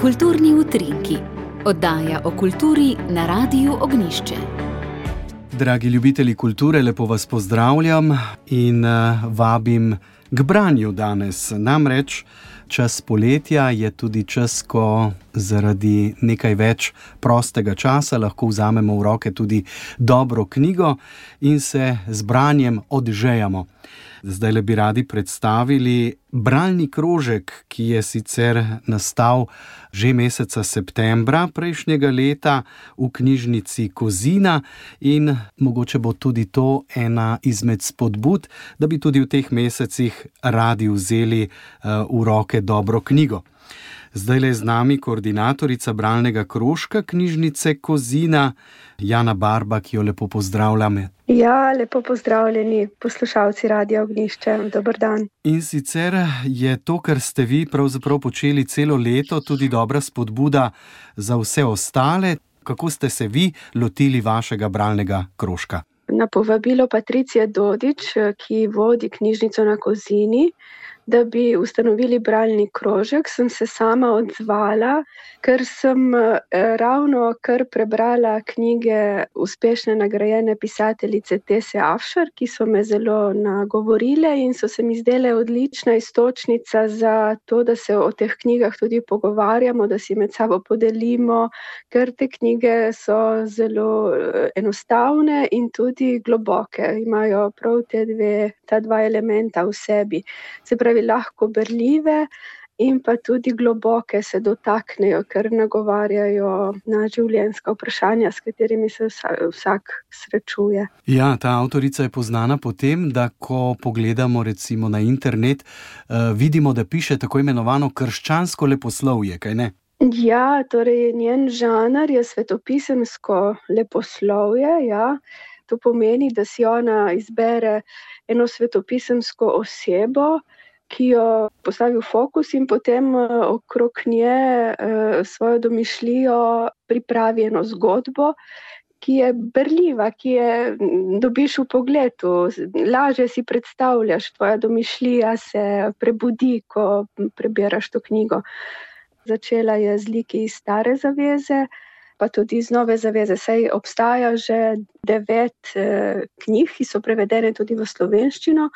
Kulturni utrinki, oddaja o kulturi na Radiu Ognišče. Dragi ljubitelji kulture, lepo vas pozdravljam in uh, vabim k branju danes. Namreč čas poletja je tudi čas, ko zaradi nekaj več prostega časa lahko vzamemo v roke tudi dobro knjigo in se z branjem odžejamo. Zdaj le bi radi predstavili bralni krožek, ki je sicer nastal že meseca septembra prejšnjega leta v knjižnici Kozina in mogoče bo tudi to ena izmed spodbud, da bi tudi v teh mesecih radi vzeli eh, v roke dobro knjigo. Zdaj le z nami koordinatorica bralnega krožka knjižnice Kozina, Jana Barba, ki jo lepo pozdravljam. Ja, lepo pozdravljeni poslušalci Radio Ognišče. Dobr dan. In sicer je to, kar ste vi pravzaprav počeli celo leto, tudi dobra spodbuda za vse ostale. Kako ste se vi lotili vašega bralnega krožka? Na povabilo Patricije Dodič, ki vodi knjižnico na Kozini, da bi ustanovili bralni krožek, sem se sama odzvala, ker sem eh, ravno kar prebrala knjige uspešne nagrajene pisateljice Tese Afšar, ki so me zelo nagovorile in so se mi zdele odlična istočnica za to, da se o teh knjigah tudi pogovarjamo, da si med sabo podelimo, ker te knjige so zelo eh, enostavne in tudi globoke, imajo prav te dve, ta dva elementa v sebi. Se pravi, lahko berljive in pa tudi globoke se dotaknejo, ker nagovarjajo na življenjska vprašanja, s katerimi se vsak srečuje. Ja, ta avtorica je poznana po tem, da ko pogledamo recimo na internet, uh, vidimo, da piše tako imenovano krščansko leposlovje, kaj ne? Ja, torej njen žanr je svetopisemsko leposlovje. Ja. To pomeni, da si ona izbere eno svetopisemsko osebo, ki jo postavi v fokus in potem eh, okrog nje eh, svojo domišljijo pripravi eno zgodbo. Ki je brljiva, ki je dobiš v pogledu, lažje si predstavljaš, tvoja domišljija se prebudi, ko preberaš to knjigo. Začela je z liki iz stare zaveze, pa tudi iz nove zaveze. Sej obstaja že devet eh, knjig, ki so prevedene tudi v slovenščino.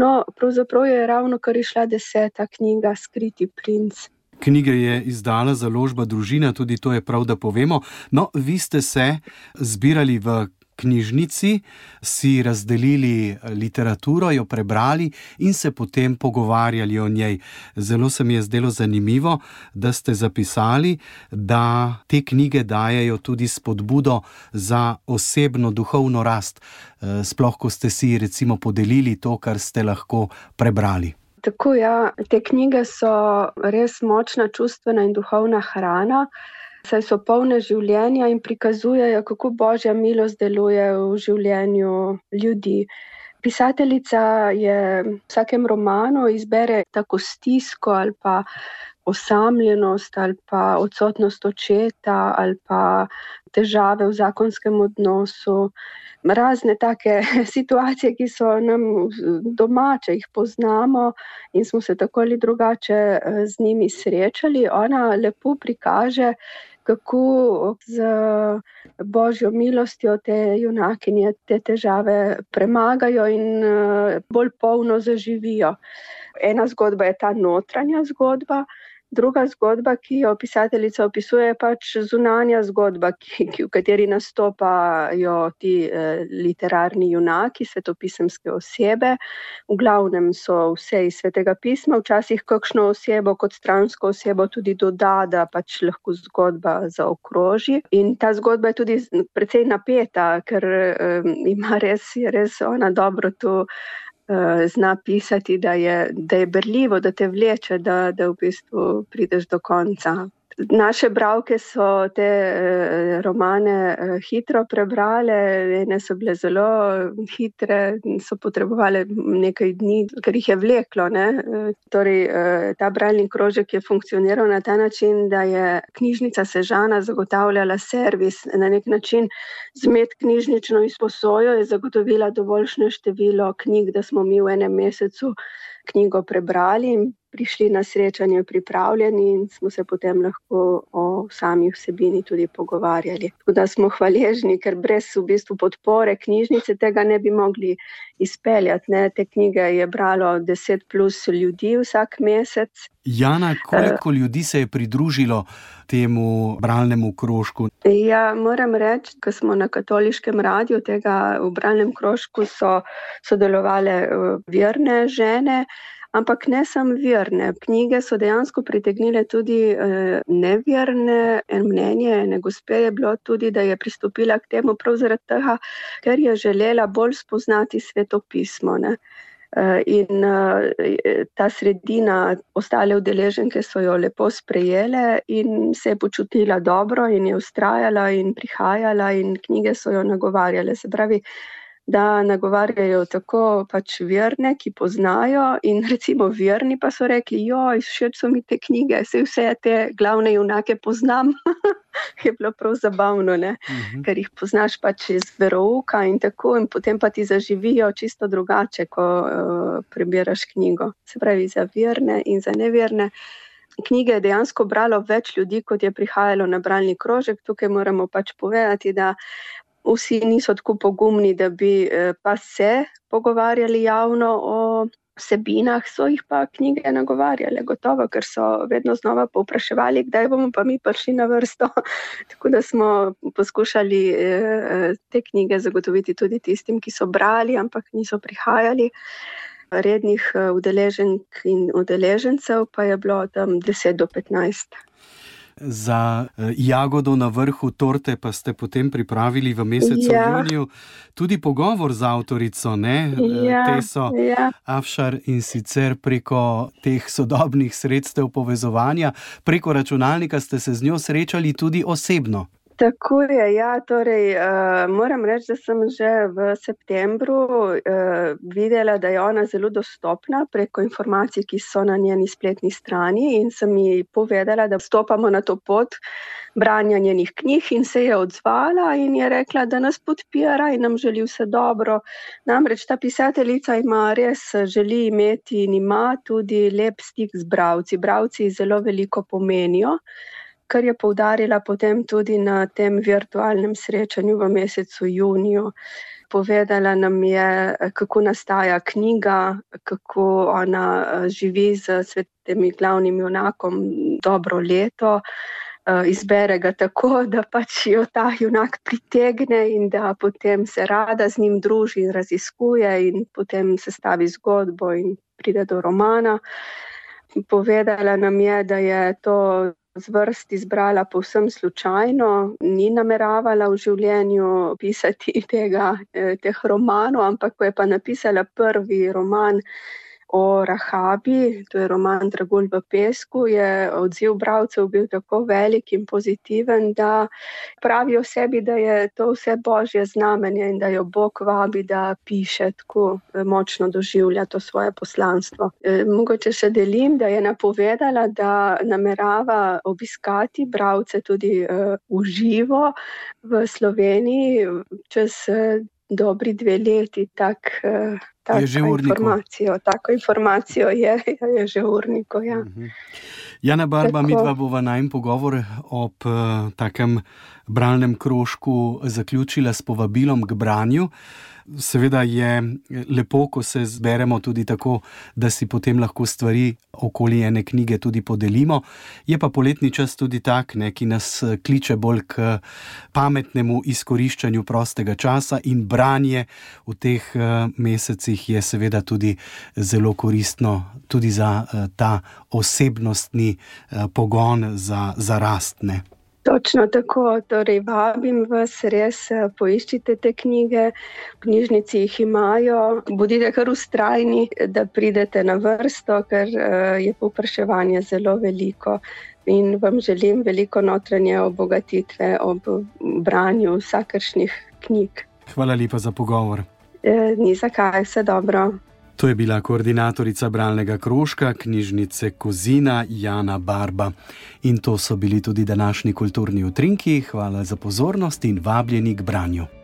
No, pravzaprav je ravno kar išla deseta knjiga Skriti princ. Knjige je izdala založba Družina, tudi to je prav, da povemo. No, vi ste se zbirali v knjižnici, si razdelili literaturo, jo prebrali in se potem pogovarjali o njej. Zelo se mi je zdelo zanimivo, da ste zapisali, da te knjige dajajo tudi spodbudo za osebno duhovno rast, eh, sploh ko ste si recimo podelili to, kar ste lahko prebrali. Tako ja, te knjige so res močna čustvena in duhovna hrana saj so polne življenja in prikazujejo, kako božja milost deluje v življenju ljudi. Pisateljica je v vsakem romanu izbere tako stisko ali pa osamljenost ali pa odsotnost očeta ali pa težave v zakonskem odnosu. Razne take situacije, ki so nam domače, jih poznamo in smo se tako ali drugače eh, z njimi srečali. Ona lepo prikaže, kako z božjo milostjo te junakinje te težave premagajo in eh, bolj polno zaživijo. Ena zgodba je ta notranja zgodba, Druga zgodba, ki jo pisateljica opisuje, je pač zunanja zgodba, ki, ki, v kateri nastopajo ti eh, literarni junaki, svetopisemske osebe. V glavnem so vse iz svetega pisma, včasih kakšno osebo kot stransko osebo tudi doda, da pač lahko zgodba zaokroži. In ta zgodba je tudi precej napeta, ker eh, ima res, res ona dobro to. Eh, zna pisati, da je, da je berljivo, da te vleče, da, da v bistvu prideš do konca. Naše bralke so te eh, romane eh, hitro prebrale, ene so bile zelo hitre, so potrebovali nekaj dni, ker jih je vleklo. Ne? Torej, ta bralni krožek je funkcioniral na ta način, da je knjižnica Sežana zagotavljala servis na nek način z medknjižnično izposojo, je zagotovila dovoljšne število knjig, da smo mi v enem mesecu knjigo prebrali in prišli na srečanje pripravljeni in smo se potem lahko o sami vsebini tudi pogovarjali. Tako da smo hvaležni, ker brez v bistvu podpore knjižnice tega ne bi mogli izpeljati. Ne. Te knjige je bralo 10 plus ljudi vsak mesec. Jana, koliko ljudi se je pridružilo temu bralnemu krožku? Ja, moram reči, ko smo na katoliškem radiju tega v bralnem krožku so sodelovali verne žene. Ampak ne samo verne. Knjige so dejansko pritegnile tudi eh, neverne. En mnenje ene gospe je bilo tudi, da je pristopila k temu prav zaradi tega, ker je želela bolj spoznati svetopismo. Ne. Eh, in eh, ta sredina, ostale udeleženke so jo lepo sprejele in se je počutila dobro in je ustrajala in prihajala in knjige so jo nagovarjale. Se pravi, da nagovarjajo tako pač verne, ki poznajo, in recimo verni pa so rekli: Joj, všeč so mi te knjige, vse, vse te glavne junake poznam. je bilo prav zabavno, uh mhm. -huh. ker jih poznaš pač iz verouka in tako, in potem pa ti zaživijo čisto drugače, ko uh, prebiraš knjigo. Se pravi, za verne in za neverne. Knjige je dejansko bralo več ljudi, kot je prihajalo na bralni krožek. Tukaj moramo pač povedati, da vsi niso tako pogumni, da bi eh, pa se pogovarjali javno o vsebinah, so jih pa knjige nagovarjale, gotovo, ker so vedno znova povpraševali, kdaj bomo pa mi prišli na vrsto. Tako da smo poskušali eh, te knjige zagotoviti tudi tistim, ki so brali, ampak niso prihajali. Rednih eh, udeleženk in udeležencev pa je bilo tam 10 do 15 za eh, jagodo na vrhu torte, pa ste potem pripravili v mesecu ja. juniju tudi pogovor z avtorico, ne? Eh, ja, Teso ja. Afšar in sicer preko teh sodobnih sredstev povezovanja, preko računalnika ste se z njo srečali tudi osebno. Tako je. Ja, torej, uh, moram reči, da sem že v septembru uh, videla, da je ona zelo dostopna preko informacij, ki so na njeni spletni strani, in sem ji povedala, da stopamo na to pot branja njenih knjig, in se je odzvala in je rekla, da nas podpira in nam želi vse dobro. Namreč ta pisateljica ima res želi imeti in ima tudi lep stik z bravci. Bravci zelo veliko pomenijo kar je poudarila potem tudi na tem virtualnem srečanju v mesecu juniju. Povedala nam je, kako nastaja knjiga, kako ona eh, živi z svetimi glavnim junakom dobro leto. Eh, izbere ga tako, da pač jo ta junak pritegne in da potem se rada z njim druži in raziskuje, in potem se stavi zgodbo in pride do romana. Povedala nam je, da je to zvrst izbrala povsem slučajno, ni nameravala v življenju pisati tega, eh, teh romanov, ampak ko je pa napisala prvi roman, o Rahabi, to je roman Dragulj v pesku, je odziv bralcev bil tako velik in pozitiven, da pravijo sebi, da je to vse božje znamenje in da jo Bog vabi, da piše tako eh, močno doživlja to svoje poslanstvo. E, mogoče še delim, da je napovedala, da namerava obiskati bralce tudi uh, v živo v Sloveniji čez uh, dobri dve leti. Tak, uh, je že informacijo. Tako informacijo je, je že urniku. Ja. Mhm. Jana Barba, mi dva bova najmen pogovor ob uh, takem bralnem krožku zaključila s povabilom k branju. Seveda je lepo, ko se zberemo tudi tako, da si potem lahko stvari okoli ene knjige tudi podelimo. Je pa poletni čas tudi tak, ne, ki nas kliče bolj k pametnemu izkoriščanju prostega časa in branje v teh eh, mesecih je seveda tudi zelo koristno, tudi za eh, ta osebnostni eh, pogon za, za rastne. Točno tako, torej vabim vas, res eh, poiščite te knjige, v knjižnici jih imajo, bodite kar ustrajni, da pridete na vrsto, ker eh, je povpraševanje zelo veliko in vam želim veliko notranje obogatitve ob branju vsakršnih knjig. Hvala lepa za pogovor. Eh, ni zakaj, vse dobro. To je bila koordinatorica bralnega krožka knjižnice Kozina Jana Barba. In to so bili tudi današnji kulturni utrinki. Hvala za pozornost in vabljeni k branju.